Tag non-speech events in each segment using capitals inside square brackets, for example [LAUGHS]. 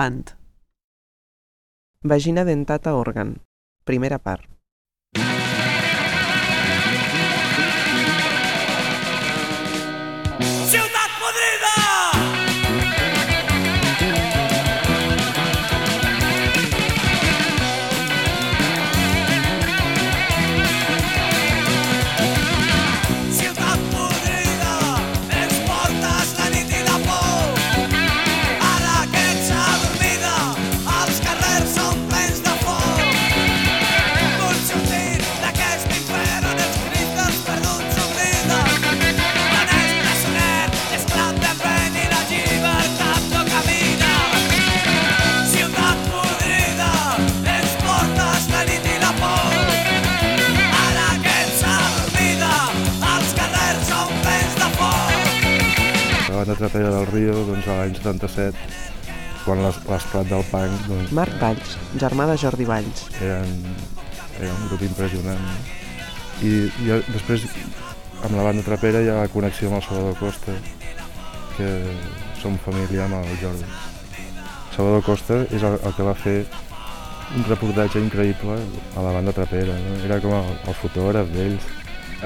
Avant. Vagina dentata organ. Primera part. La banda trapera del Rio, doncs, a l'any 77, quan l'es- l'esclat del punk, doncs, Marc Valls, germà de Jordi Valls. eren, era un grup impressionant. No? I, I després, amb la banda trapera, hi ha la connexió amb el Salvador Costa, que som família amb el Jordi. Salvador Costa és el, el que va fer un reportatge increïble a la banda trapera, no? era com el, el fotògraf d'ells.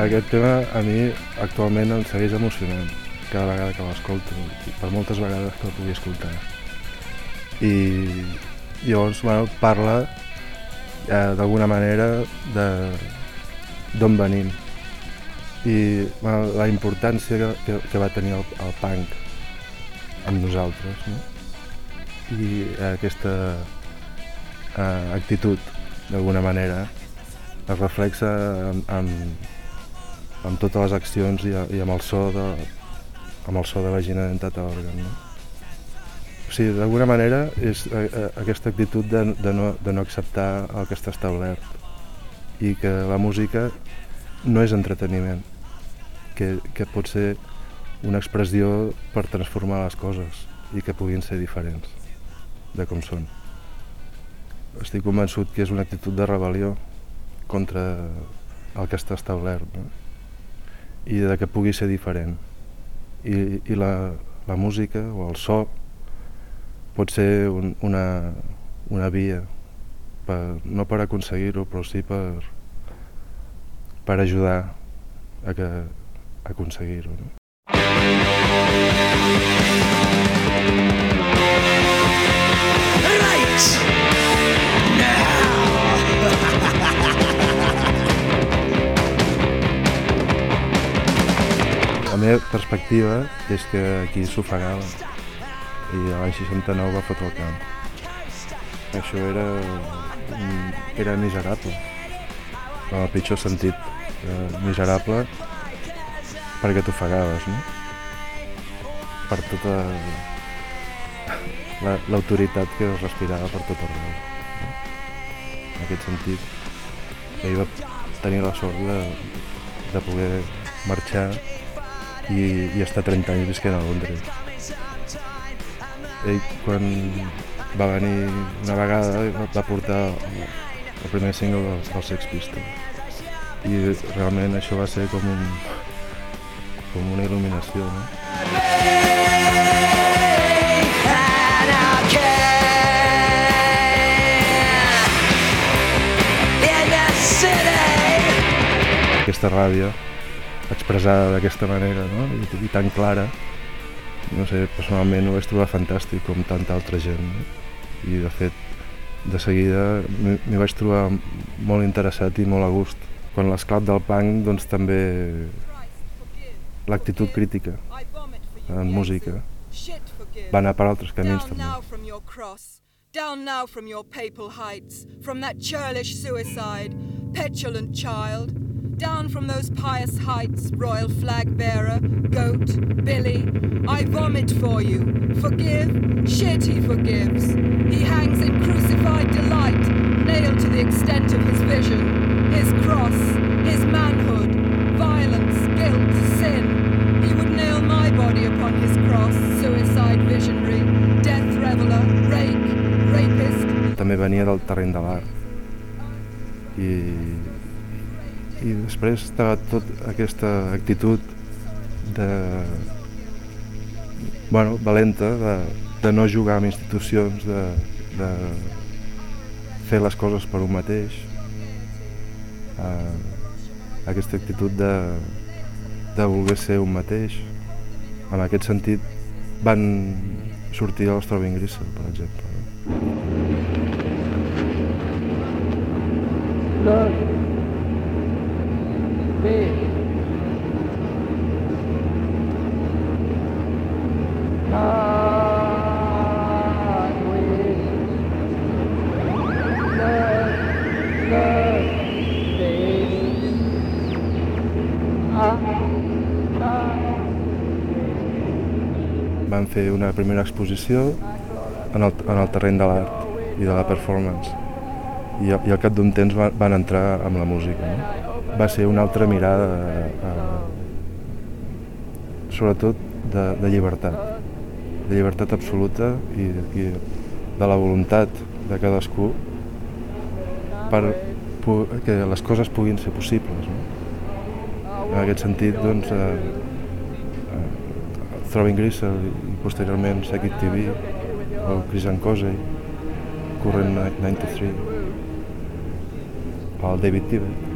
Aquest tema a mi actualment em segueix emocionant cada vegada que l'escolto, per moltes vegades que el pugui escoltar. I llavors bueno, parla eh, d'alguna manera d'on venim i bueno, la importància que, que, va tenir el, el punk amb nosaltres no? i aquesta eh, actitud d'alguna manera es reflexa amb, amb, amb totes les accions i, i amb el so de, amb el so de vagina dentat a òrgan. No? O sigui, d'alguna manera és eh, eh, aquesta actitud de, de, no, de no acceptar el que està establert i que la música no és entreteniment, que, que pot ser una expressió per transformar les coses i que puguin ser diferents de com són. Estic convençut que és una actitud de rebel·lió contra el que està establert no? i de que pugui ser diferent. I, i la, la música o el so pot ser un, una, una via, per, no per aconseguir-ho, però sí per, per ajudar a, a aconseguir-ho. No? Meva perspectiva és que aquí s'ofegava i l'any 69 va fotre el camp. Això era, mm, era miserable, en el pitjor sentit. Eh, miserable perquè t'ofegaves, no? Per tota la- l'autoritat que es respirava per tot arreu. No? En aquest sentit, ell va tenir la sort de, de poder marxar i, i estar 30 anys visquent a Londres. Ell, quan va venir una vegada, va portar el, el primer single dels, dels Sex Pistols. I realment això va ser com, un, com una il·luminació, no? Aquesta ràbia expressada d'aquesta manera no? I, i tan clara, no sé, personalment ho vaig trobar fantàstic com tanta altra gent. No? I de fet, de seguida m'hi vaig trobar molt interessat i molt a gust. Quan l'esclat del punk, doncs també l'actitud crítica en música va anar per altres camins també. down now from your papal heights, from that churlish suicide, petulant child, down from those pious heights, royal flag bearer, goat, Billy. I vomit for you. Forgive, shit he forgives. He hangs in crucified delight, nailed to the extent of his vision, his cross, his manhood, violence, guilt, sin. He would nail my body upon his cross, suicide visionary, death reveler, rake, rapist, també venia del terreny de l'art. I, I després estava tot aquesta actitud de... bueno, valenta de, de no jugar amb institucions, de, de fer les coses per un mateix, eh, aquesta actitud de, de voler ser un mateix. En aquest sentit van sortir els Trobin Grisel, per exemple. Van fer una primera exposició en el, en el terreny de l'art i de la performance i, i al cap d'un temps van, van entrar amb la música. No? Va ser una altra mirada, eh, sobretot de, de llibertat, de llibertat absoluta i, i de la voluntat de cadascú per que les coses puguin ser possibles. No? En aquest sentit, doncs, eh, eh, Throwing Grisel i posteriorment Second TV o Chris and Cosey, Current 93, el David Tibet,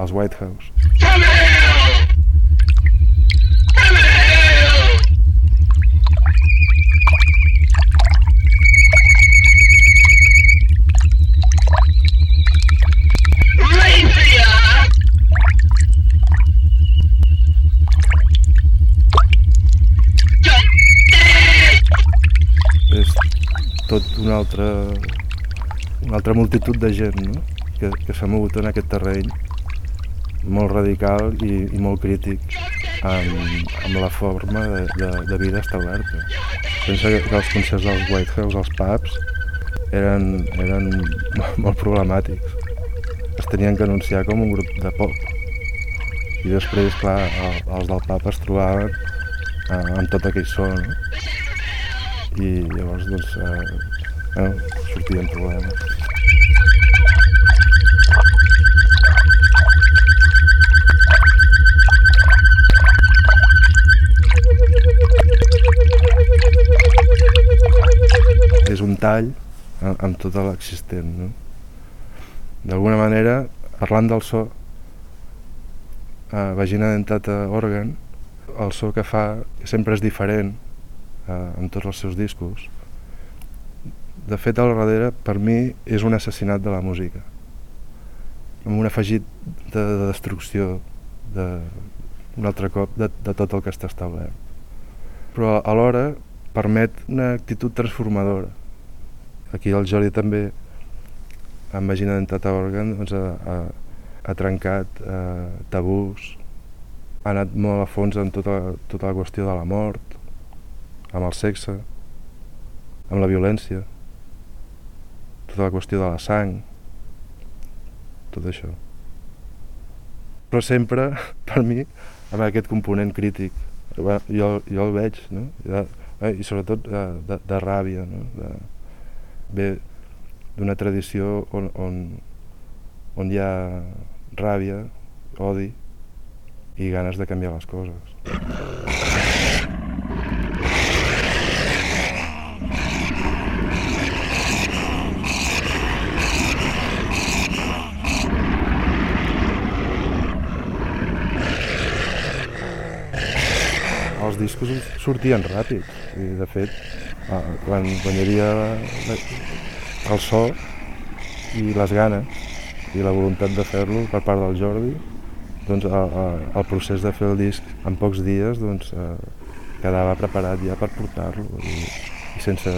els Whitehouse. és tot una altra, una altra multitud de gent no? que, que s'ha mogut en aquest terreny molt radical i, i molt crític amb, amb la forma de, de, de vida establerta. Pensa que, que els concerts dels White House, els pubs, eren, eren [LAUGHS] molt problemàtics. Es tenien que anunciar com un grup de pop. I després, clar, el, els del pub es trobaven eh, amb tot aquell so, no? i llavors doncs, eh, bueno, sortien problemes. Un amb, amb tot l'existent. No? D'alguna manera, parlant del so, eh, Vagina Dentata Organ, el so que fa sempre és diferent, eh, en tots els seus discos. De fet, al darrere, per mi, és un assassinat de la música. Amb un afegit de, de destrucció, de, un altre cop, de, de tot el que està establert. Però alhora permet una actitud transformadora. Aquí el Jordi també, amb Magina Dentata Organ, doncs, ha, ha, trencat eh, tabús, ha anat molt a fons en tota, tota la qüestió de la mort, amb el sexe, amb la violència, tota la qüestió de la sang, tot això. Però sempre, [LAUGHS] per mi, amb aquest component crític. Jo, jo el veig, no? De, eh, I sobretot de, de, de ràbia, no? De, ve d'una tradició on, on, on hi ha ràbia, odi i ganes de canviar les coses. els discos sortien ràpid i de fet eh, quan, havia el so i les ganes i la voluntat de fer-lo per part del Jordi doncs el, el procés de fer el disc en pocs dies doncs, eh, quedava preparat ja per portar-lo i, i sense,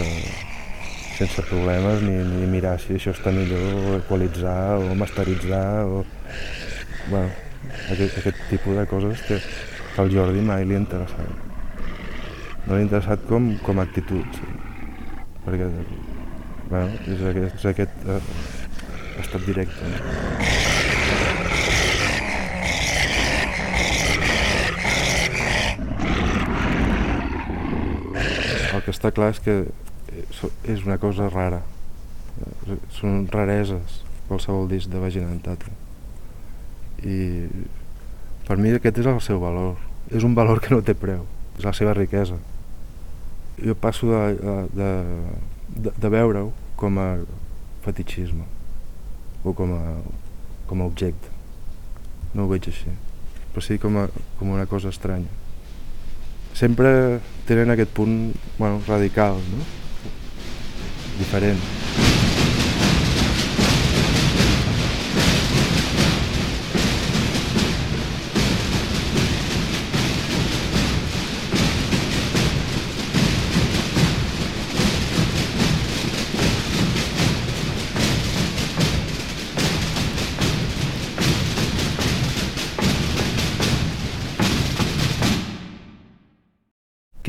sense problemes ni, ni mirar si això està millor o equalitzar o masteritzar o bueno, aquest, aquest tipus de coses que, que al Jordi mai li ha interessat. No li ha interessat com, com a actitud, perquè bueno, és aquest, és aquest eh, estat directe. No? El que està clar és que és una cosa rara. Són rareses qualsevol disc de Vagina Dentata. I per mi aquest és el seu valor. És un valor que no té preu, és la seva riquesa. Jo passo de, de, de, de veure-ho com a fetichisme o com a, com a objecte. No ho veig així, però sí com, a, com una cosa estranya. Sempre tenen aquest punt bueno, radical, no? diferent.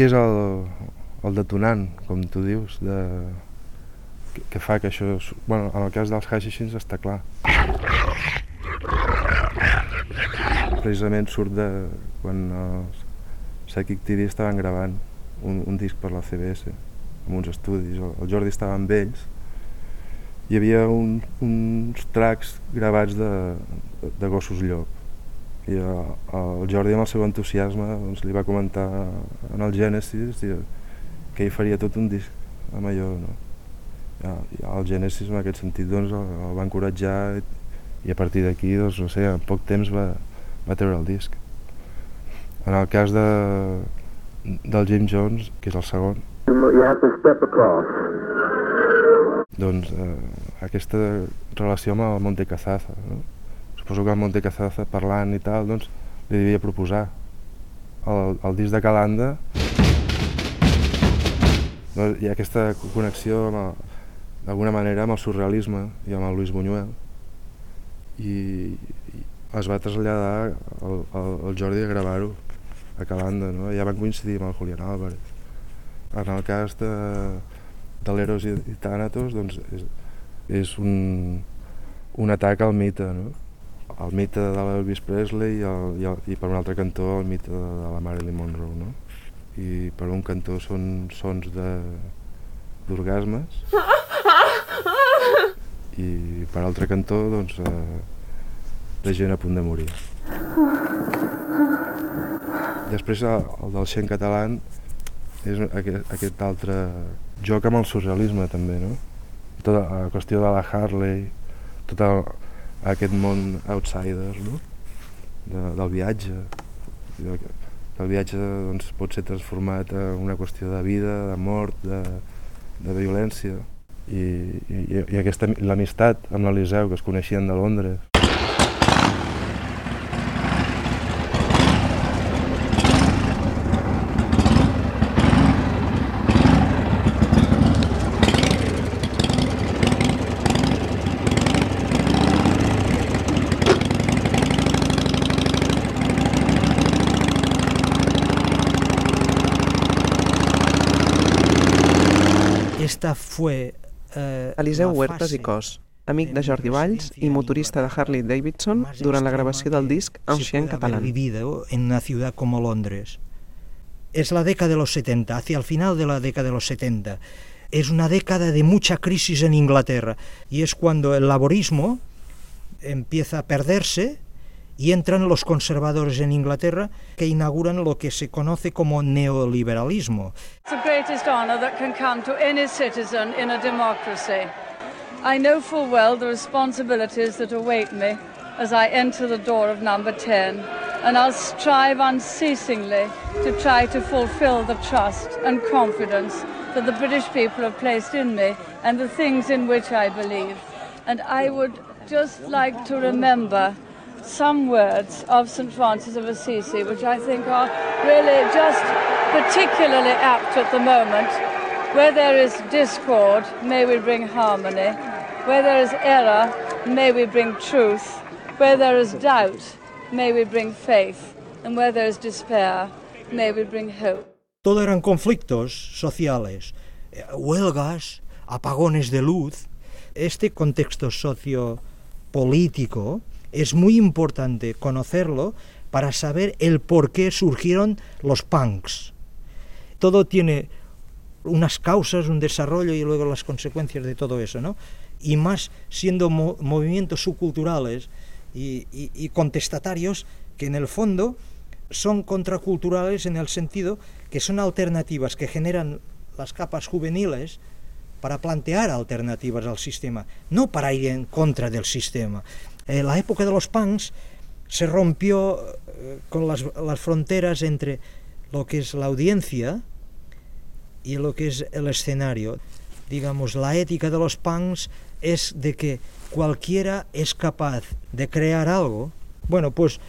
És el, el detonant, com tu dius, de, que, que fa que això... Bueno, en el cas dels hashishins està clar. Precisament surt de quan els Psychic TV estaven gravant un, un disc per la CBS, amb uns estudis. El, el Jordi estava amb ells. Hi havia un, uns tracks gravats de, de gossos llop. I el, el Jordi, amb el seu entusiasme, doncs, li va comentar en el Genesis i- que ell faria tot un disc amb allò, no? Ja, ja el Genesis en aquest sentit doncs, el, va encoratjar i, i a partir d'aquí, doncs, no sé, en poc temps va, va treure el disc. En el cas de, del Jim Jones, que és el segon, doncs eh, aquesta relació amb el Monte Cazaza, no? Suposo que el Monte Cazaza parlant i tal, doncs li devia proposar el, el disc de Calanda doncs, hi ha aquesta connexió d'alguna manera amb el surrealisme i amb el Luis Buñuel i, i es va traslladar el, el, el Jordi a gravar-ho a Calanda, no? ja van coincidir amb el Julián Álvarez. En el cas de, de l'Eros i, i Thanatos doncs és, és un, un atac al mite, no? El mite de l'Elvis Presley i, el, i, el, i per un altre cantó el mite de, la Marilyn Monroe. No? I per un cantó són sons d'orgasmes i per altre cantó doncs, eh, de gent a punt de morir. Després el, el del Xen català és aquest, aquest altre joc amb el surrealisme també, no? Tota la qüestió de la Harley, tot el, aquest món outsider, no? De, del viatge. El viatge doncs, pot ser transformat en una qüestió de vida, de mort, de, de violència. I, i, i aquesta l'amistat amb l'Eliseu, que es coneixien de Londres. Eliseu la Huertas i Cos, amic de Jordi Valls i motorista de Harley Davidson durant la gravació del disc Ancien Catalán. vivido en una ciudad como Londres. Es la década de los 70, hacia el final de la década de los 70. Es una década de mucha crisis en Inglaterra y es cuando el laborismo empieza a perderse y entran los conservadores en Inglaterra que inauguran lo que se conoce como neoliberalismo. It's the greatest honour that can come to any citizen in a democracy. I know full well the responsibilities that await me as I enter the door of number 10, and I'll strive unceasingly to try to fulfil the trust and confidence that the British people have placed in me and the things in which I believe. And I would just like to remember some words of St. Francis of Assisi, which I think are really just particularly apt at the moment. Where there is discord, may we bring harmony. Where there is error, may we bring truth. Where there is doubt, may we bring faith. And where there is despair, may we bring hope. todo eran conflictos sociales, huelgas, apagones de luz. Este contexto sociopolítico es muy importante conocerlo para saber el por qué surgieron los punks. Todo tiene unas causas, un desarrollo y luego las consecuencias de todo eso, ¿no? Y más siendo mo- movimientos subculturales y, y- y contestatarios que en el fondo son contraculturales en el sentido que son alternativas que generan las capas juveniles para plantear alternativas al sistema, no para ir en contra del sistema. En la época de los punks se rompió eh, con las, fronteras entre lo que es la audiencia y lo que es el escenario. Digamos, la ética de los punks es de que cualquiera es capaz de crear algo. Bueno, pues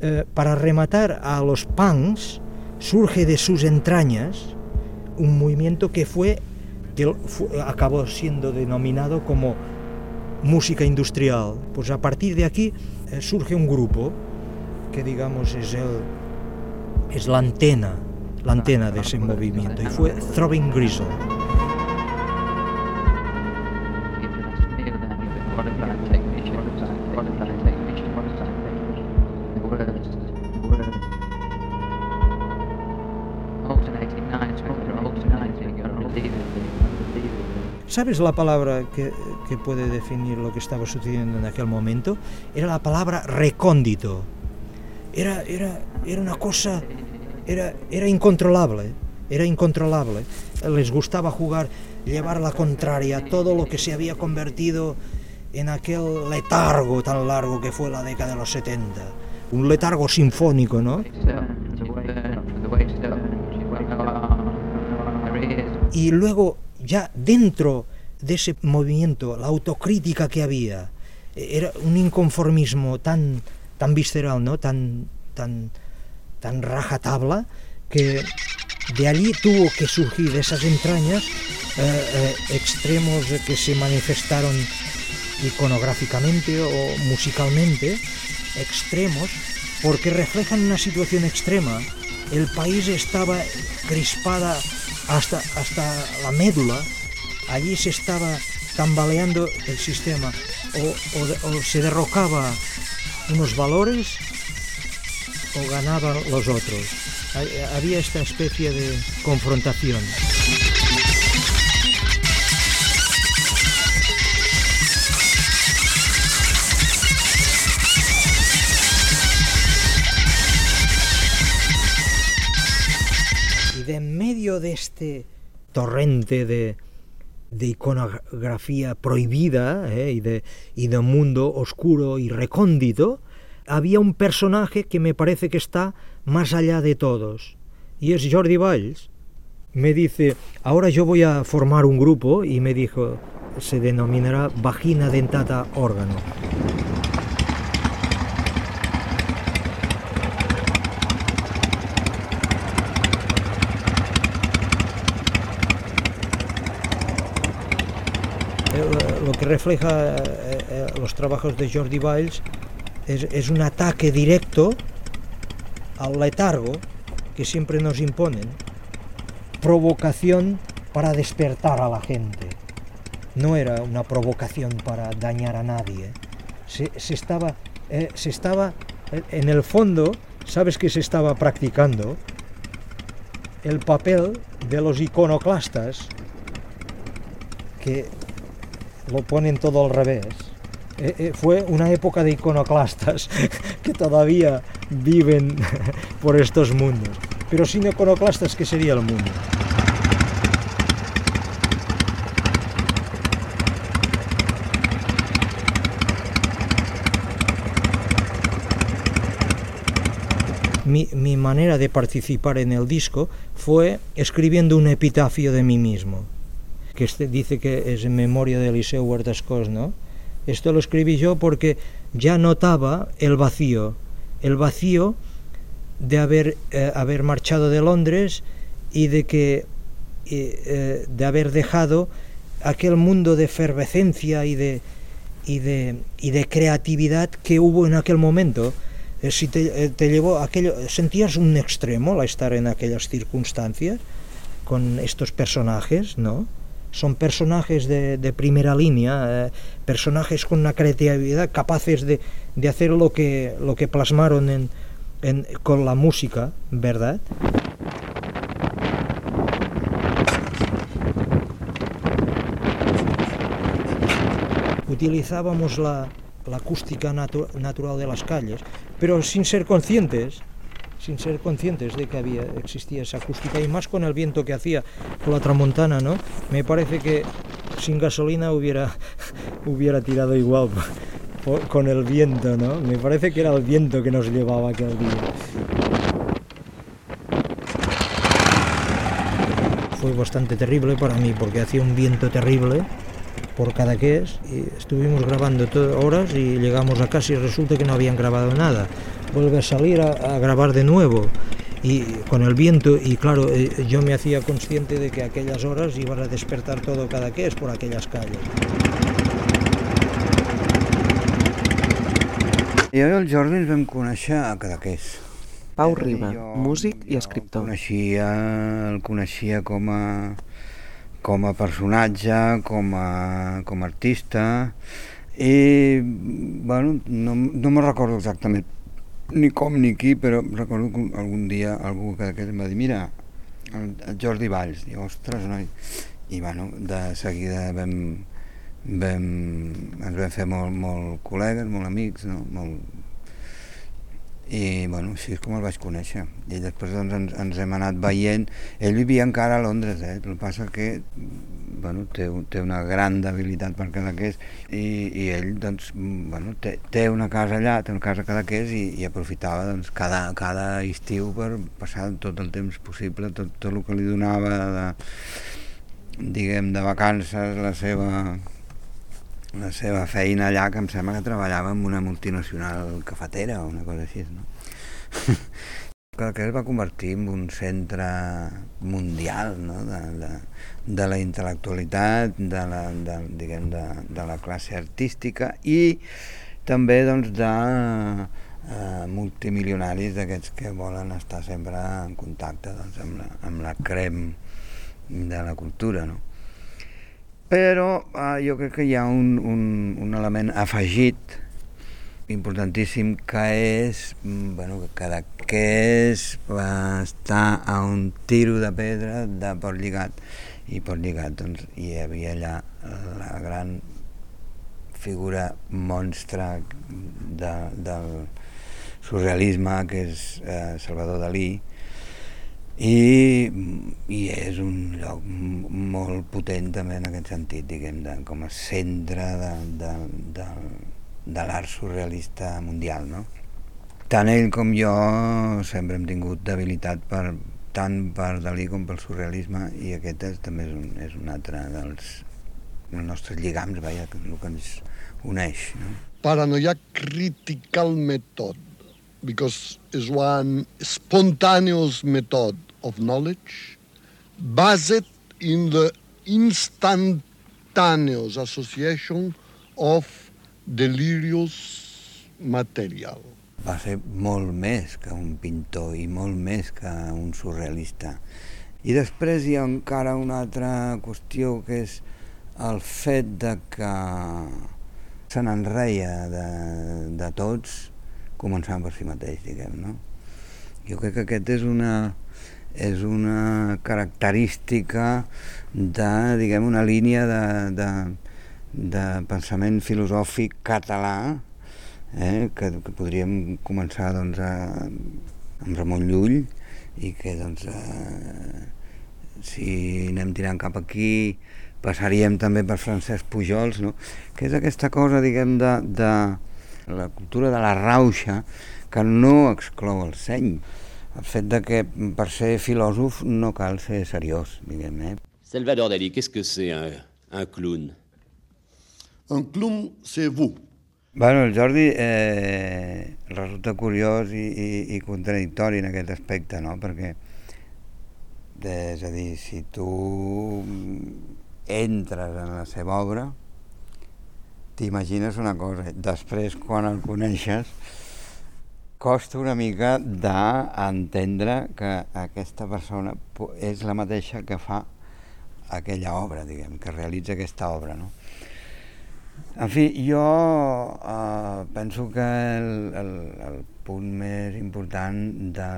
eh, para rematar a los punks surge de sus entrañas un movimiento que fue que acabó siendo denominado como música industrial. Pues a partir de aquí eh, surge un grupo que digamos es el es la antena, la antena de ese movimiento y fue Throbbing Gristle. ¿Sabes la palabra que, que puede definir lo que estaba sucediendo en aquel momento? Era la palabra recóndito. Era, era, era una cosa, era, era incontrolable, era incontrolable. Les gustaba jugar, llevar la contraria todo lo que se había convertido en aquel letargo tan largo que fue la década de los 70. Un letargo sinfónico, ¿no? Y luego, ya dentro de ese movimiento, la autocrítica que había, eh, era un inconformismo tan, tan visceral, ¿no? tan, tan, tan rajatabla, que de allí tuvo que surgir esas entrañas eh, eh, extremos que se manifestaron iconográficamente o musicalmente, extremos, porque reflejan una situación extrema. El país estaba crispada hasta, hasta la médula, allí se estaba tambaleando el sistema, o, o o se derrocaba unos valores o ganaban los otros. Ha- Había esta especie de confrontación. De este torrente de, de iconografía prohibida eh, y, de, y de un mundo oscuro y recóndito, había un personaje que me parece que está más allá de todos, y es Jordi Valls. Me dice, ahora yo voy a formar un grupo, y me dijo, se denominará Vagina Dentata Órgano. Eh, lo refleja eh, eh, los trabajos de Jordi Valls es, un ataque directo al letargo que siempre nos imponen, provocación para despertar a la gente. No era una provocación para dañar a nadie. Se, se estaba, eh, se estaba, en el fondo, ¿sabes que se estaba practicando? El papel de los iconoclastas que lo ponen todo al revés. Eh, eh, fue una época de iconoclastas [LAUGHS] que todavía viven [LAUGHS] por estos mundos. Pero sin iconoclastas, ¿qué sería el mundo? Mi, mi manera de participar en el disco fue escribiendo un epitafio de mí mismo que este dice que es en memoria de Eliseo Huertas Cos, ¿no? Esto lo escribí yo porque ya notaba el vacío, el vacío de haber, eh, haber marchado de Londres y de que eh, de haber dejado aquel mundo de efervescencia y de, y de, y de creatividad que hubo en aquel momento. Eh, si te, eh, te llevó aquello, sentías un extremo al estar en aquellas circunstancias con estos personajes, ¿no? Son personajes de, primera línea, eh, personajes con una creatividad capaces de, de hacer lo que, lo que plasmaron en, en, con la música, ¿verdad? Utilizábamos la, la acústica natu natural de las calles, pero sin ser conscientes, sin ser conscientes de que había, existía esa acústica y más con el viento que hacía por la tramontana, ¿no? Me parece que sin gasolina hubiera, [LAUGHS] hubiera tirado igual con el viento, ¿no? Me parece que era el viento que nos llevaba aquel día. Fue bastante terrible para mí porque hacía un viento terrible por Cadaqués y estuvimos grabando horas y llegamos a casa y resulta que no habían grabado nada. Vuelve a salir a, a grabar de nuevo y con el viento y claro, eh, yo me hacía consciente de que a aquellas horas iban a despertar todo Cadaqués por aquellas calles. Jo i el Jordi ens vam conèixer a Cadaqués. Pau dir, Riba, jo- músic i escriptor. El coneixia, el coneixia com a, com a personatge, com a, com a artista, i, bueno, no, no me recordo exactament ni com ni qui, però recordo que algun dia algú que d'aquests em va dir, mira, el, el Jordi Valls, i ostres, noi, i bueno, de seguida vam, vam, ens vam fer molt, molt col·legues, molt amics, no? molt, i bueno, així és com el vaig conèixer i després doncs, ens, ens hem anat veient ell vivia encara a Londres eh? que passa que bueno, té, té una gran debilitat per Cadaqués i, i ell doncs, bueno, té, té una casa allà, té una casa a Cadaqués i, i aprofitava doncs, cada, cada estiu per passar tot el temps possible tot, tot el que li donava de, diguem, de vacances la seva la seva feina allà, que em sembla que treballava en una multinacional cafetera o una cosa així, no? [LAUGHS] que que es va convertir en un centre mundial no? de, de, de la intel·lectualitat, de la, de, diguem, de, de la classe artística i també doncs, de eh, multimilionaris d'aquests que volen estar sempre en contacte doncs, amb, la, amb la crem de la cultura. No? Però eh, jo crec que hi ha un, un, un element afegit importantíssim que és mm, bueno, que Cadaqués va estar a un tiro de pedra de Port Lligat. I Port Lligat doncs, hi havia allà la gran figura monstre de, del surrealisme que és eh, Salvador Dalí. I, i és un lloc molt potent també en aquest sentit, diguem, de, com a centre de, de, de, de l'art surrealista mundial, no? Tant ell com jo sempre hem tingut debilitat per, tant per Dalí com pel surrealisme i aquest és, també és un, és un altre dels, dels nostres lligams, vaja, el que ens uneix, no? paranoia critical method because it's one spontaneous method of knowledge based in the instantaneous association of delirious material. va ser molt més que un pintor i molt més que un surrealista. I després hi ha encara una altra qüestió que és el fet de que se n'enreia de, de tots començant per si mateix, diguem, no? Jo crec que aquest és una, és una característica de, diguem, una línia de, de, de pensament filosòfic català eh, que, que podríem començar doncs, a, amb Ramon Llull i que doncs, eh, si anem tirant cap aquí passaríem també per Francesc Pujols, no? que és aquesta cosa, diguem, de, de la cultura de la rauxa que no exclou el seny. El fet de que per ser filòsof no cal ser seriós, diguem, eh? Salvador Dali, qu'est-ce que c'est un, un clown Un clown, c'est vous. Bueno, el Jordi eh, resulta curiós i, i, i contradictori en aquest aspecte, no? Perquè, de, és a dir, si tu entres en la seva obra, t'imagines una cosa, després quan el coneixes, costa una mica d'entendre que aquesta persona és la mateixa que fa aquella obra, diguem, que realitza aquesta obra, no? En fi, jo eh, penso que el, el, el punt més important de,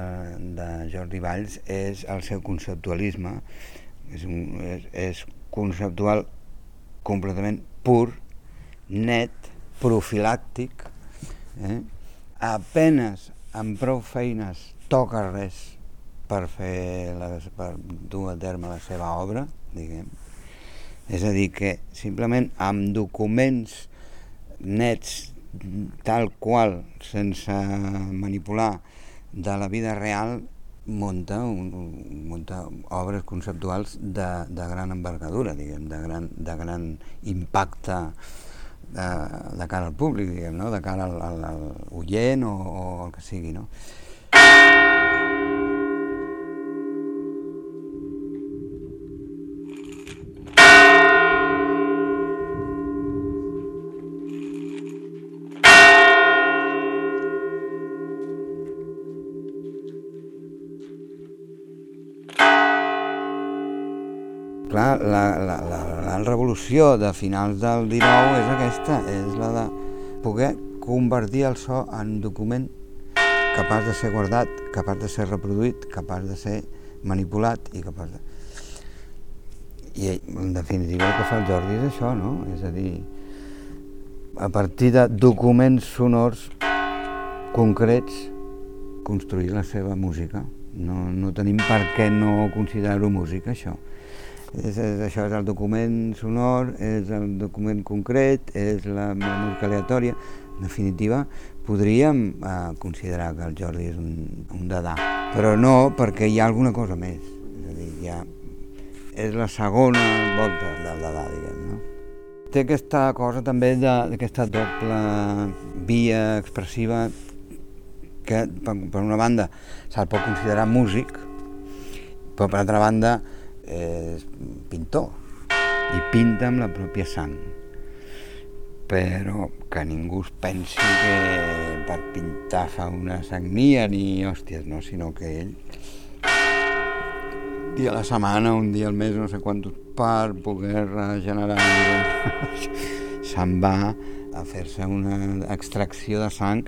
de Jordi Valls és el seu conceptualisme. És, un, és, és conceptual completament pur, net, profilàctic, eh? apenes amb prou feines toca res per fer les, per dur a terme la seva obra, diguem. És a dir, que simplement amb documents nets tal qual, sense manipular de la vida real, munta, un, munta obres conceptuals de, de gran envergadura, diguem, de gran, de gran impacte de, de cara al públic, diguem, no? de cara al, al, al oient o, o el que sigui. No? La revolució de finals del 19 és aquesta, és la de poder convertir el so en document capaç de ser guardat, capaç de ser reproduït, capaç de ser manipulat i capaç de... I en definitiva el que fa el Jordi és això, no? És a dir, a partir de documents sonors concrets construir la seva música. No, no tenim per què no considerar-ho música, això. És, és, això és el document sonor, és el document concret, és la, la música aleatòria. En definitiva, podríem eh, considerar que el Jordi és un, un dadà, però no perquè hi ha alguna cosa més. És a dir, ja és la segona volta del dadà, diguem, no? Té aquesta cosa també d'aquesta doble via expressiva que per, per una banda se'l pot considerar músic, però per altra banda és pintor i pinta amb la pròpia sang però que ningú es pensi que per pintar fa una sagnia ni hòsties, no, sinó que ell un dia a la setmana, un dia al mes, no sé quantos per poder regenerar [LAUGHS] se'n va a fer-se una extracció de sang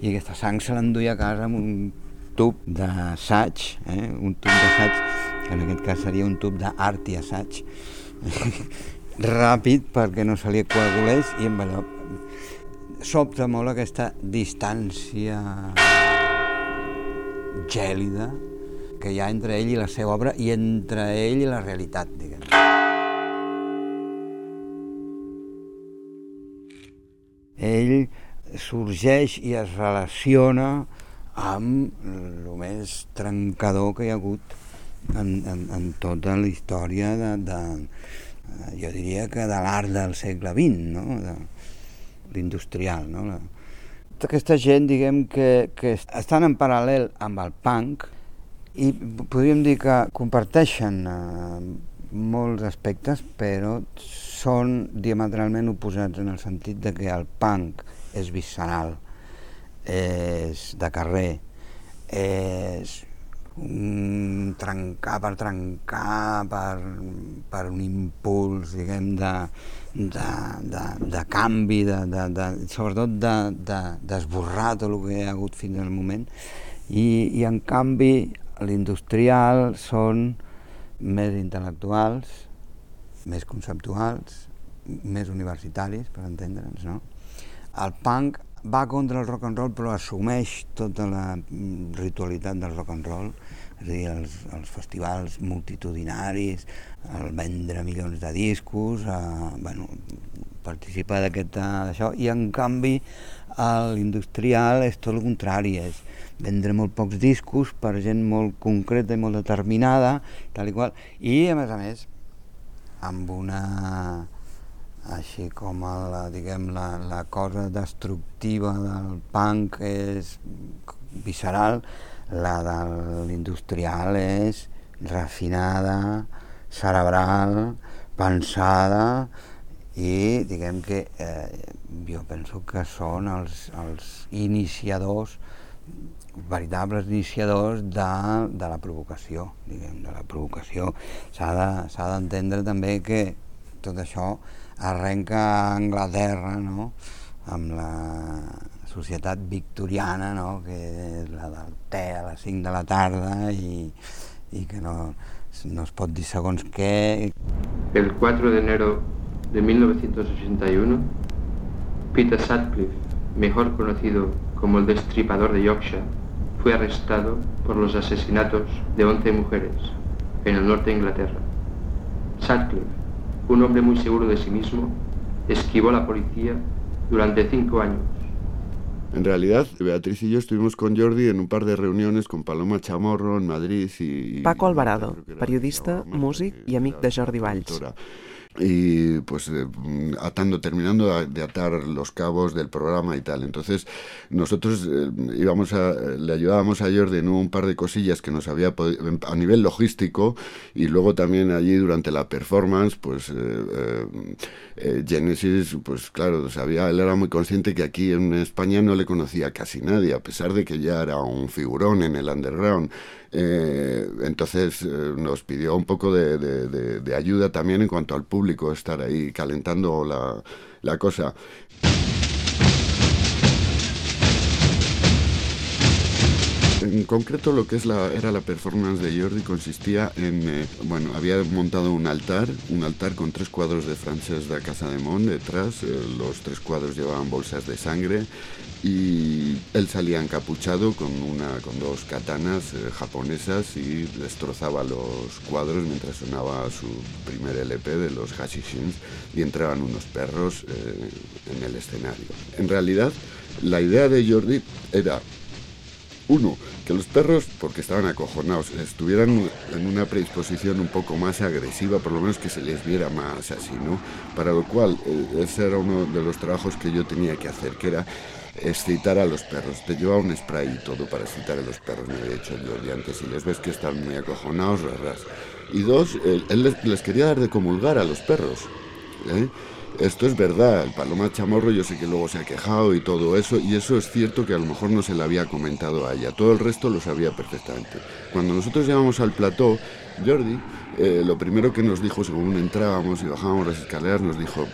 i aquesta sang se l'enduia a casa amb un tub d'assaig, eh? un tub d'assaig, en aquest cas seria un tub d'art i assaig, [LAUGHS] ràpid perquè no se li coagulés i amb allò sobta molt aquesta distància gèlida que hi ha entre ell i la seva obra i entre ell i la realitat, diguem. Ell sorgeix i es relaciona amb el més trencador que hi ha hagut en, en, en tota la història de, de, jo diria que de l'art del segle XX, no? de, l'industrial. No? La, tota aquesta gent, diguem, que, que estan en paral·lel amb el punk i podríem dir que comparteixen eh, molts aspectes, però són diametralment oposats en el sentit de que el punk és visceral, és de carrer, és un trencar per trencar, per, per un impuls, diguem, de, de, de, de canvi, de, de, de, sobretot d'esborrar de, de, tot el que hi ha hagut fins al moment. I, i en canvi l'industrial són més intel·lectuals, més conceptuals, més universitaris, per entendre'ns, no? El punk va contra el rock and roll però assumeix tota la ritualitat del rock and roll, és a dir, els, els festivals multitudinaris, el vendre milions de discos, eh, bueno, participar d'aquest d'això, i en canvi l'industrial és tot el contrari, és vendre molt pocs discos per gent molt concreta i molt determinada, tal i qual, i a més a més amb una així com la, diguem, la, la cosa destructiva del punk és visceral, la de l'industrial és refinada, cerebral, pensada i diguem que eh, jo penso que són els, els iniciadors veritables iniciadors de, de la provocació, diguem, de la provocació. S'ha d'entendre de, també que tot això arrenca a Anglaterra, no?, amb la societat victoriana, no?, que la del te a les 5 de la tarda i, que no, no es. El 4 de enero de 1981, Peter Sutcliffe, mejor conocido como el destripador de Yorkshire, fue arrestado por los asesinatos de 11 mujeres en el norte de Inglaterra. Sutcliffe, un hombre muy seguro de sí mismo, esquivó a la policía durante cinco años. En realidad, Beatriz y yo estuvimos con Jordi en un par de reuniones con Paloma Chamorro en Madrid y... Paco Alvarado, periodista, músic i amic de Jordi Valls. Y pues eh, atando, terminando de atar los cabos del programa y tal. Entonces nosotros eh, íbamos a, le ayudábamos a Jordi en un par de cosillas que nos había a nivel logístico y luego también allí durante la performance, pues eh, eh, Genesis, pues claro, sabía, él era muy consciente que aquí en España no le conocía casi nadie, a pesar de que ya era un figurón en el underground. Eh, entonces eh, nos pidió un poco de, de- ayuda también en cuanto al público, estar ahí calentando la cosa. En concreto lo que era la performance de Jordi consistía en, eh, bueno, había montado un altar, un altar con tres cuadros de Francesc de Casa de Mont detrás, eh, los tres cuadros llevaban bolsas de sangre y él salía encapuchado con, dos katanas eh, japonesas y destrozaba los cuadros mientras sonaba su primer LP de los Hashishins y entraban unos perros en el escenario. En realidad, la idea de Jordi era uno, que los perros, porque estaban acojonados, estuvieran en una predisposición un poco más agresiva, por lo menos que se les viera más así, ¿no? Para lo cual, eh, ese era uno de los trabajos que yo tenía que hacer, que era excitar a los perros. Te llevaba un spray y todo para excitar a los perros, me había dicho yo antes. Si les ves que están muy acojonados, rasras. Y dos, él les quería dar de comulgar a los perros. ¿eh? Esto es verdad, el Paloma Chamorro yo sé que luego se ha quejado y todo eso, y eso es cierto que a lo mejor no se le había comentado a ella, todo el resto lo sabía perfectamente. Cuando nosotros llegamos al plató, Jordi, eh, lo primero que nos dijo, según entrábamos y bajábamos las escaleras, nos dijo,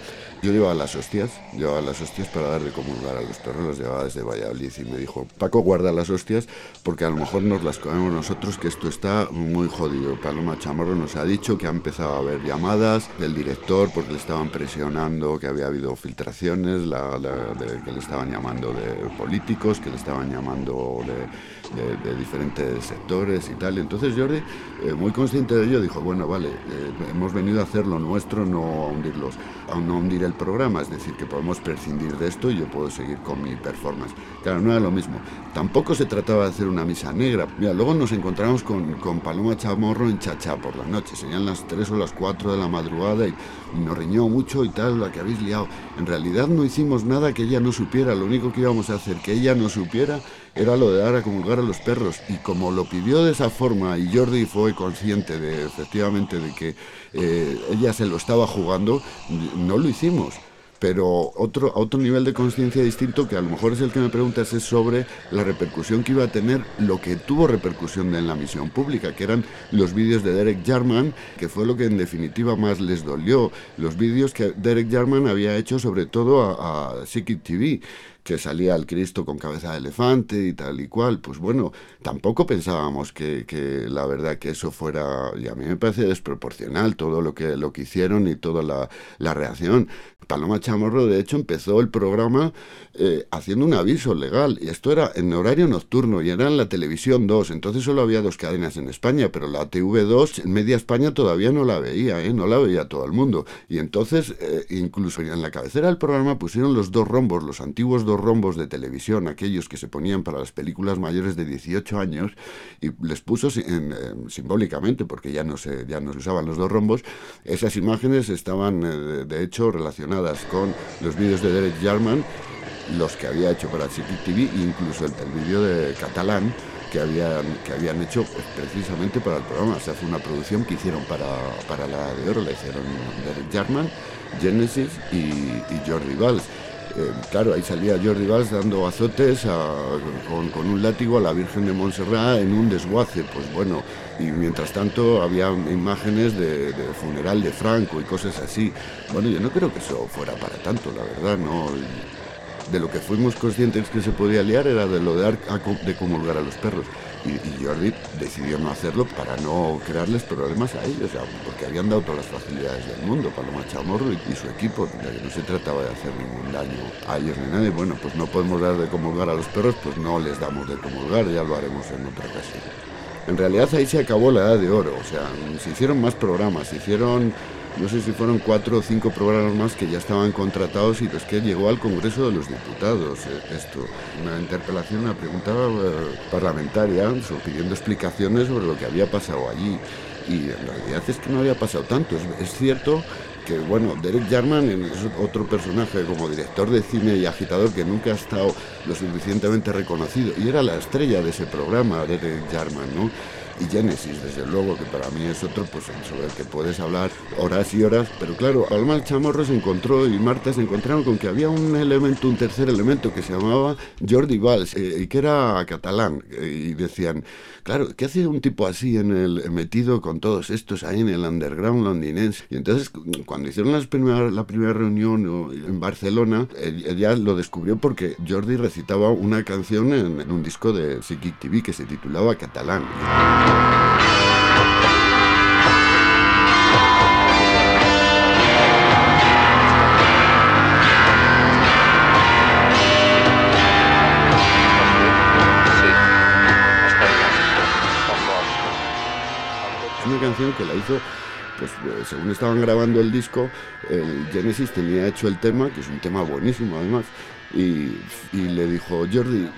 yo llevaba las hostias, llevaba las hostias para dar de comulgar a los perros, las llevaba desde Valladolid y me dijo, Paco, guarda las hostias porque a lo mejor nos las comemos nosotros, que esto está muy jodido. Paloma Chamorro nos ha dicho que ha empezado a haber llamadas del director porque le estaban presionando, que había habido filtraciones, la- de- que le estaban llamando de políticos, que le estaban llamando de diferentes sectores y tal. Entonces Jordi, eh, muy consciente de ello, dijo, bueno, vale, eh, hemos venido a hacer lo nuestro, no a hundirlos, a no hundir el programa, es decir, que podemos prescindir de esto y yo puedo seguir con mi performance. Claro, no era lo mismo. Tampoco se trataba de hacer una misa negra. Mira, luego nos encontramos con, con Paloma Chamorro en Chachá por la noche, serían las 3 o las 4 de la madrugada y, y nos riñó mucho y tal, la que habéis liado. En realidad no hicimos nada que ella no supiera, lo único que íbamos a hacer que ella no supiera era lo de dar a comulgar a los perros. Y como lo pidió de esa forma y Jordi fue consciente de efectivamente de que eh, ella se lo estaba jugando, no lo hicimos. Pero otro, otro nivel de conciencia distinto, que a lo mejor es el que me preguntas, es sobre la repercusión que iba a tener lo que tuvo repercusión en la misión pública, que eran los vídeos de Derek Jarman, que fue lo que en definitiva más les dolió. Los vídeos que Derek Jarman había hecho sobre todo a, a TV que salía el Cristo con cabeza de elefante y tal y cual, pues bueno, tampoco pensábamos que, que la verdad que eso fuera, y a mí me parece desproporcional todo lo que, lo que hicieron y toda la, la reacción. Paloma Chamorro, de hecho, empezó el programa eh, haciendo un aviso legal, y esto era en horario nocturno, y era en la televisión 2, entonces solo había dos cadenas en España, pero la TV2 en media España todavía no la veía, ¿eh? no la veía todo el mundo, y entonces eh, incluso en la cabecera del programa pusieron los dos rombos, los antiguos dos rombos de televisión, aquellos que se ponían para las películas mayores de 18 años, y les puso si- en, simbólicamente, porque ya no, se, ya no se usaban los dos rombos, esas imágenes estaban eh, de, hecho relacionadas con los vídeos de Derek Jarman, los que había hecho para Chiquit TV, incluso el, el vídeo de Catalán, que habían, que habían hecho pues, precisamente para el programa. Sea, fue una producción que hicieron para, para la de oro, la hicieron Derek Jarman, Genesis y, y Jordi Valls. Eh, claro, ahí salía Jordi Valls dando azotes con un látigo a la Virgen de Montserrat en un desguace. Pues bueno, y mientras tanto había imágenes de, de funeral de Franco y cosas así. Bueno, yo no creo que eso fuera para tanto, la verdad, no. De lo que fuimos conscientes que se podía liar era de lo de, a de comulgar a los perros. Y, y Jordi decidió no hacerlo para no crearles problemas a ellos, o sea, porque habían dado todas las facilidades del mundo, Paloma Chamorro y, y su equipo, de que no se trataba de hacer ningún daño a ellos ni a nadie. Bueno, pues no podemos dar de comulgar a los perros, pues no les damos de comulgar, ya lo haremos en otra ocasión. En realidad ahí se acabó la edad de oro, o sea, se hicieron más programas, se hicieron, no sé si fueron cuatro o cinco programas más que ya estaban contratados y los que llegó al Congreso de los Diputados. eh, Esto, una interpelación, una pregunta eh, parlamentaria pidiendo explicaciones sobre lo que había pasado allí. Y en realidad es que no había pasado tanto. Es cierto que, bueno, Derek Jarman es otro personaje como director de cine y agitador que nunca ha estado lo suficientemente reconocido. Y era la estrella de ese programa, Derek Jarman, ¿no? Y Genesis, desde luego, que para mí es otro pues, sobre el que puedes hablar horas y horas. Pero claro, Palma el Chamorro se encontró y Marta se encontraron con que había un elemento, un tercer elemento que se llamaba Jordi Valls eh, y que era catalán. eh, y decían, claro, ¿qué hace un tipo así en el metido con todos estos ahí en el underground londinense? Y entonces, cu- cuando hicieron las la primera reunión en Barcelona, ella lo descubrió porque Jordi recitaba una canción en, un disco de Psychic TV que se titulaba Catalán. Que la hizo, pues eh, según estaban grabando el disco, Genesis tenía hecho el tema, que es un tema buenísimo además, y, le dijo, Jordi,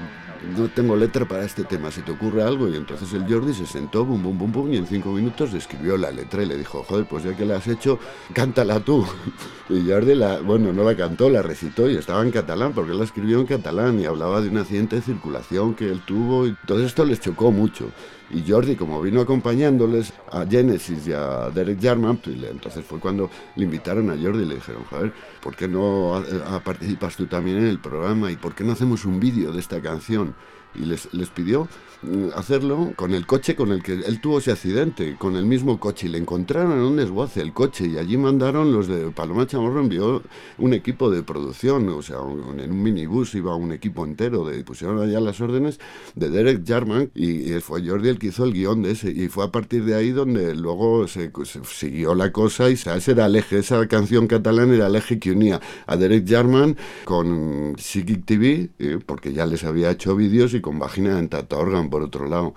no tengo letra para este tema, si te ocurre algo. Y entonces el Jordi se sentó, bum, bum, bum, bum, y en cinco minutos escribió la letra y le dijo, joder, pues ya que la has hecho, cántala tú. [LAUGHS] Y Jordi, bueno, no la cantó, la recitó y estaba en catalán, porque la escribió en catalán y hablaba de un accidente de circulación que él tuvo y todo esto les chocó mucho. Y Jordi, como vino acompañándoles a Genesis y a Derek Jarman, pues, entonces fue cuando le invitaron a Jordi y le dijeron, joder, ¿por qué no eh, participas tú también en el programa? ¿Y por qué no hacemos un vídeo de esta canción? Y les, les pidió mm, hacerlo con el coche con el que él tuvo ese accidente, con el mismo coche. Y le encontraron en un desguace el coche y allí mandaron los de Paloma Chamorro envió un equipo de producción, o sea, en un minibús iba un equipo entero, de, pusieron allá las órdenes de Derek Jarman y, fue Jordi el que hizo el guion de ese. Y fue a partir de ahí donde luego se, siguió la cosa y ese era el eje, esa canción catalana era el eje que unía a Derek Jarman con Psychic TV, eh, porque ya les había hecho vídeos, y con Vagina en Tata Organ por otro lado.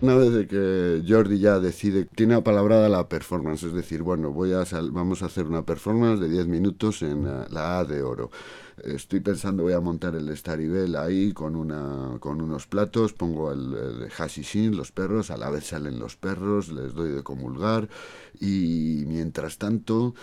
Una vez que Jordi ya decide, tiene apalabrada la performance, es decir, bueno, voy a sal- vamos a hacer una performance de 10 minutos en eh, la A de oro. Estoy pensando, voy a montar el Staribel ahí con, una, con unos platos, pongo el, el hashishin, los perros, a la vez salen los perros, les doy de comulgar y mientras tanto...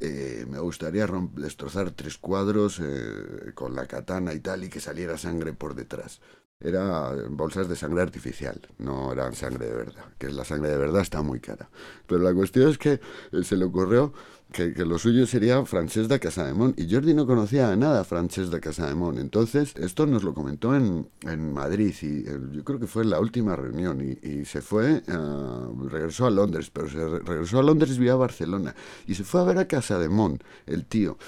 eh, me gustaría destrozar tres cuadros eh, con la katana y tal y que saliera sangre por detrás. Era bolsas de sangre artificial, no eran sangre de verdad, que la sangre de verdad está muy cara. Pero la cuestión es que eh, se le ocurrió que, que lo suyo sería Francesc de Casademont y Jordi no conocía nada a Francesc de Casademont. Entonces, esto nos lo comentó en, en Madrid y eh, yo creo que fue en la última reunión y, y se fue, ah, regresó a Londres, pero se re- regresó a Londres vía Barcelona y se fue a ver a Casademont, el tío.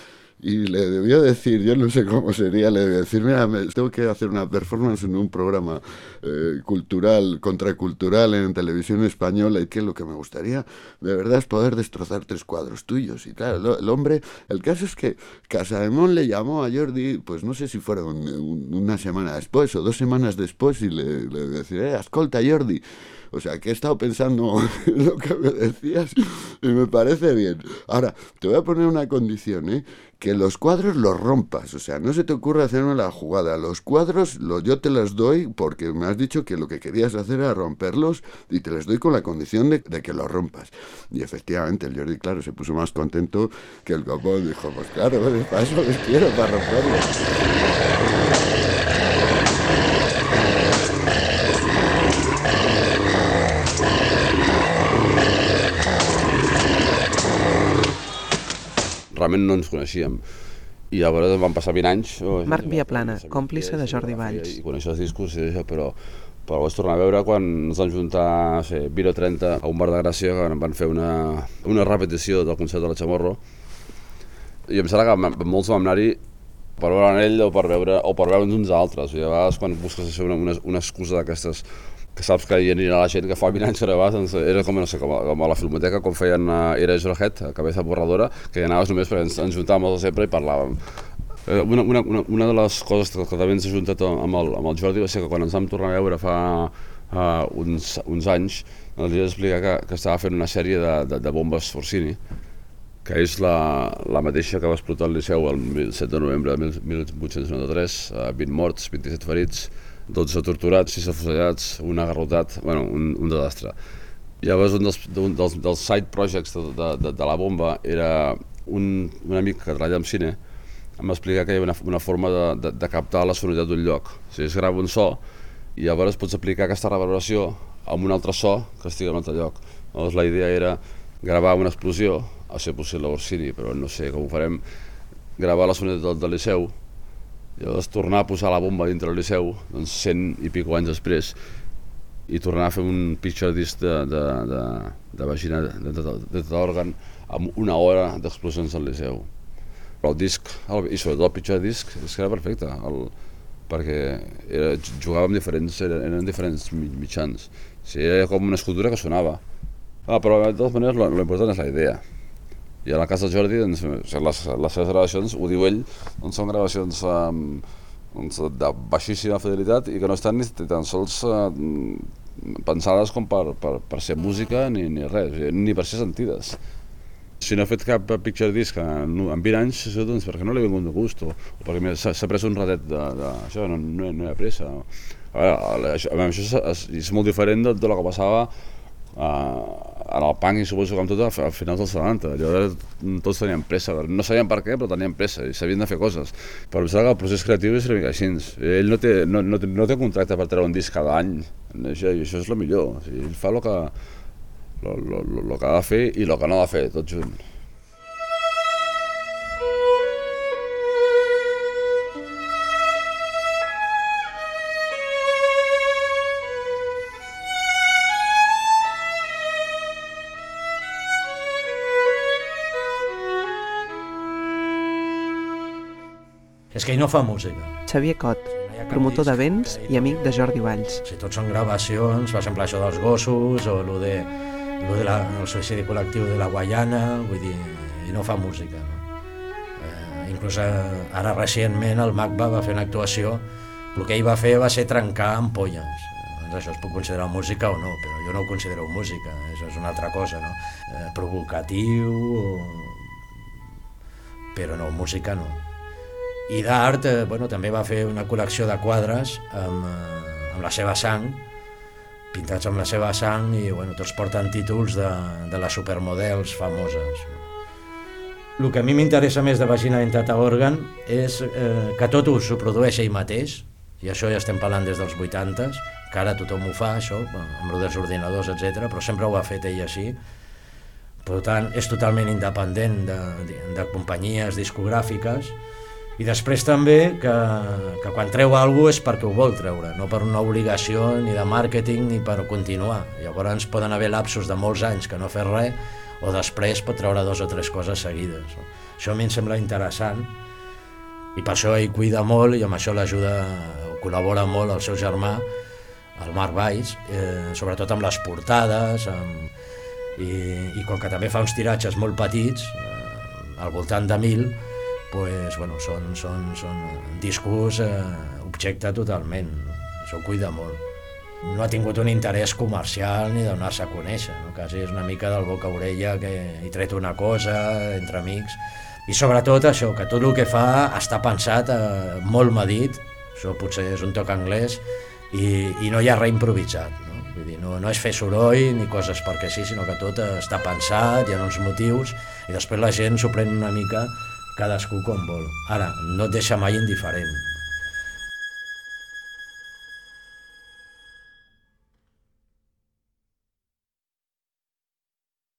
Y le debió decir, yo no sé cómo sería, le debió decir, mira, me- tengo que hacer una performance en un programa eh, cultural, contracultural en televisión española y que lo que me gustaría de verdad es poder destrozar tres cuadros tuyos. Y claro, lo- el hombre, el caso es que Casademont le llamó a Jordi, pues no sé si fueron un- una semana después o dos semanas después y le, le decía, eh, ascolta Jordi. O sea, que he estado pensando en [LAUGHS] lo que me decías y me parece bien. Ahora, te voy a poner una condición, ¿eh? Que los cuadros los rompas. O sea, no se te ocurra hacerme la jugada. Los cuadros lo, yo te los doy porque me has dicho que lo que querías hacer era romperlos y te los doy con la condición de, de que los rompas. Y efectivamente, el Jordi, claro, se puso más contento que el copón. Dijo, pues claro, para eso les quiero, para romperlos. Realment no ens coneixíem. I llavors van passar 20 anys... Oh, Marc Viaplana, còmplice de Jordi Valls. I conèixer els discos, i això, però, però vaig tornar a veure quan ens van juntar no sé, 20 o 30 a un bar de Gràcia que van fer una, una repetició del concert de la Chamorro i em sembla que molts vam anar-hi per veure ell o per veure o per veure'ns uns altres. I a vegades quan busques això, una, una, una excusa d'aquestes que saps que hi anirà la gent que fa 20 anys que no vas, doncs era com, no sé, com, a, com a la filmoteca, com feien uh, Era Jorget, a Cabeza Borradora, que hi anaves només perquè ens, ens juntàvem els sempre i parlàvem. Eh, una, una, una, una de les coses que, que també ens ha juntat amb el, amb el Jordi va ser que quan ens vam tornar a veure fa uh, uns, uns anys, els vaig explicar que, que estava fent una sèrie de, de, de bombes Forcini, que és la, la mateixa que va explotar al Liceu el 7 de novembre de 1893, uh, 20 morts, 27 ferits, 12 torturats, 6 afusellats, un agarrotat, bueno, un, un desastre. Llavors, un dels, un dels, dels side projects de, de, de, de la bomba era un, un amic que treballa en cine, em va explicar que hi havia una, una forma de, de, de captar la sonoritat d'un lloc. O sigui, es grava un so i llavors pots aplicar aquesta reverberació amb un altre so que estigui en un altre lloc. Llavors la idea era gravar una explosió, a ser possible Orsini, però no sé com ho farem, gravar la sonoritat del, del Liceu i llavors tornar a posar la bomba dintre el Liceu, doncs cent i pico anys després, i tornar a fer un picture disc de, de, de, de vagina de, de, de, tot òrgan amb una hora d'explosions al Liceu. Però el disc, el, i sobretot el picture disc, és que era perfecte, el, perquè era, jugàvem diferents, eren, eren diferents mitjans. O sigui, era com una escultura que sonava. Ah, però de totes maneres l'important és la idea. I a la casa Jordi, doncs, les, les seves gravacions, ho diu ell, doncs són gravacions um, doncs, de baixíssima fidelitat i que no estan ni tan sols uh, pensades com per, per, per ser música ni, ni res, ni per ser sentides. Si no he fet cap picture disc en, en 20 anys, això, doncs perquè no l'he vingut de gust o, o perquè s'ha pres un ratet de, de, això, no, no, no hi ha pressa. A veure, això, això és, és molt diferent de, de lo que passava uh, punk i suposo amb tot a finals dels 70. Llavors tots tenien pressa, no sabien per què, però tenien pressa i sabien de fer coses. Però em sembla que el procés creatiu és una mica així. Ell no té, no, no, no té contracte per treure un disc cada any, això, això és el millor. O sigui, ell fa el que, lo, lo, lo que ha de fer i el que no ha de fer, tot junt. Que ell no fa música. Xavier Cot, promotor d'events i amic de Jordi Valls. Si tot són gravacions, per exemple, això dels gossos o lo de, lo de la, el suïcidi col·lectiu de la Guaiana, vull dir, i no fa música. No? Eh, inclús eh, ara recentment el MACBA va fer una actuació, el que ell va fer va ser trencar ampolles. Doncs això es pot considerar música o no, però jo no ho considero música, això és una altra cosa, no? Eh, provocatiu, però no, música no. I d'art, eh, bueno, també va fer una col·lecció de quadres amb, eh, amb la seva sang, pintats amb la seva sang i bueno, tots porten títols de, de les supermodels famoses. El que a mi m'interessa més de Vagina Dentata Organ és eh, que tot ho produeix ell mateix, i això ja estem parlant des dels 80s, que ara tothom ho fa, això, amb lo dels ordinadors, etc, però sempre ho ha fet ell així. Per tant, és totalment independent de, de, de companyies discogràfiques, i després també que, que quan treu alguna és perquè ho vol treure, no per una obligació ni de màrqueting ni per continuar. Llavors poden haver lapsos de molts anys que no fer res o després pot treure dos o tres coses seguides. Això a mi em sembla interessant i per això ell cuida molt i amb això l'ajuda, col·labora molt el seu germà, el Marc Valls, eh, sobretot amb les portades, amb, i, i com que també fa uns tiratges molt petits, eh, al voltant de mil, pues, bueno, són, són, són discos eh, objecte totalment, això ho cuida molt. No ha tingut un interès comercial ni donar-se a conèixer, no? quasi és una mica del boca a orella que he tret una cosa entre amics, i sobretot això, que tot el que fa està pensat, eh, molt medit, això potser és un toc anglès, i, i no hi ha res improvisat. No? Vull dir, no, no és fer soroll ni coses perquè sí, sinó que tot està pensat, hi ha uns motius, i després la gent s'ho pren una mica cadascú com vol. Ara, no et deixa mai indiferent.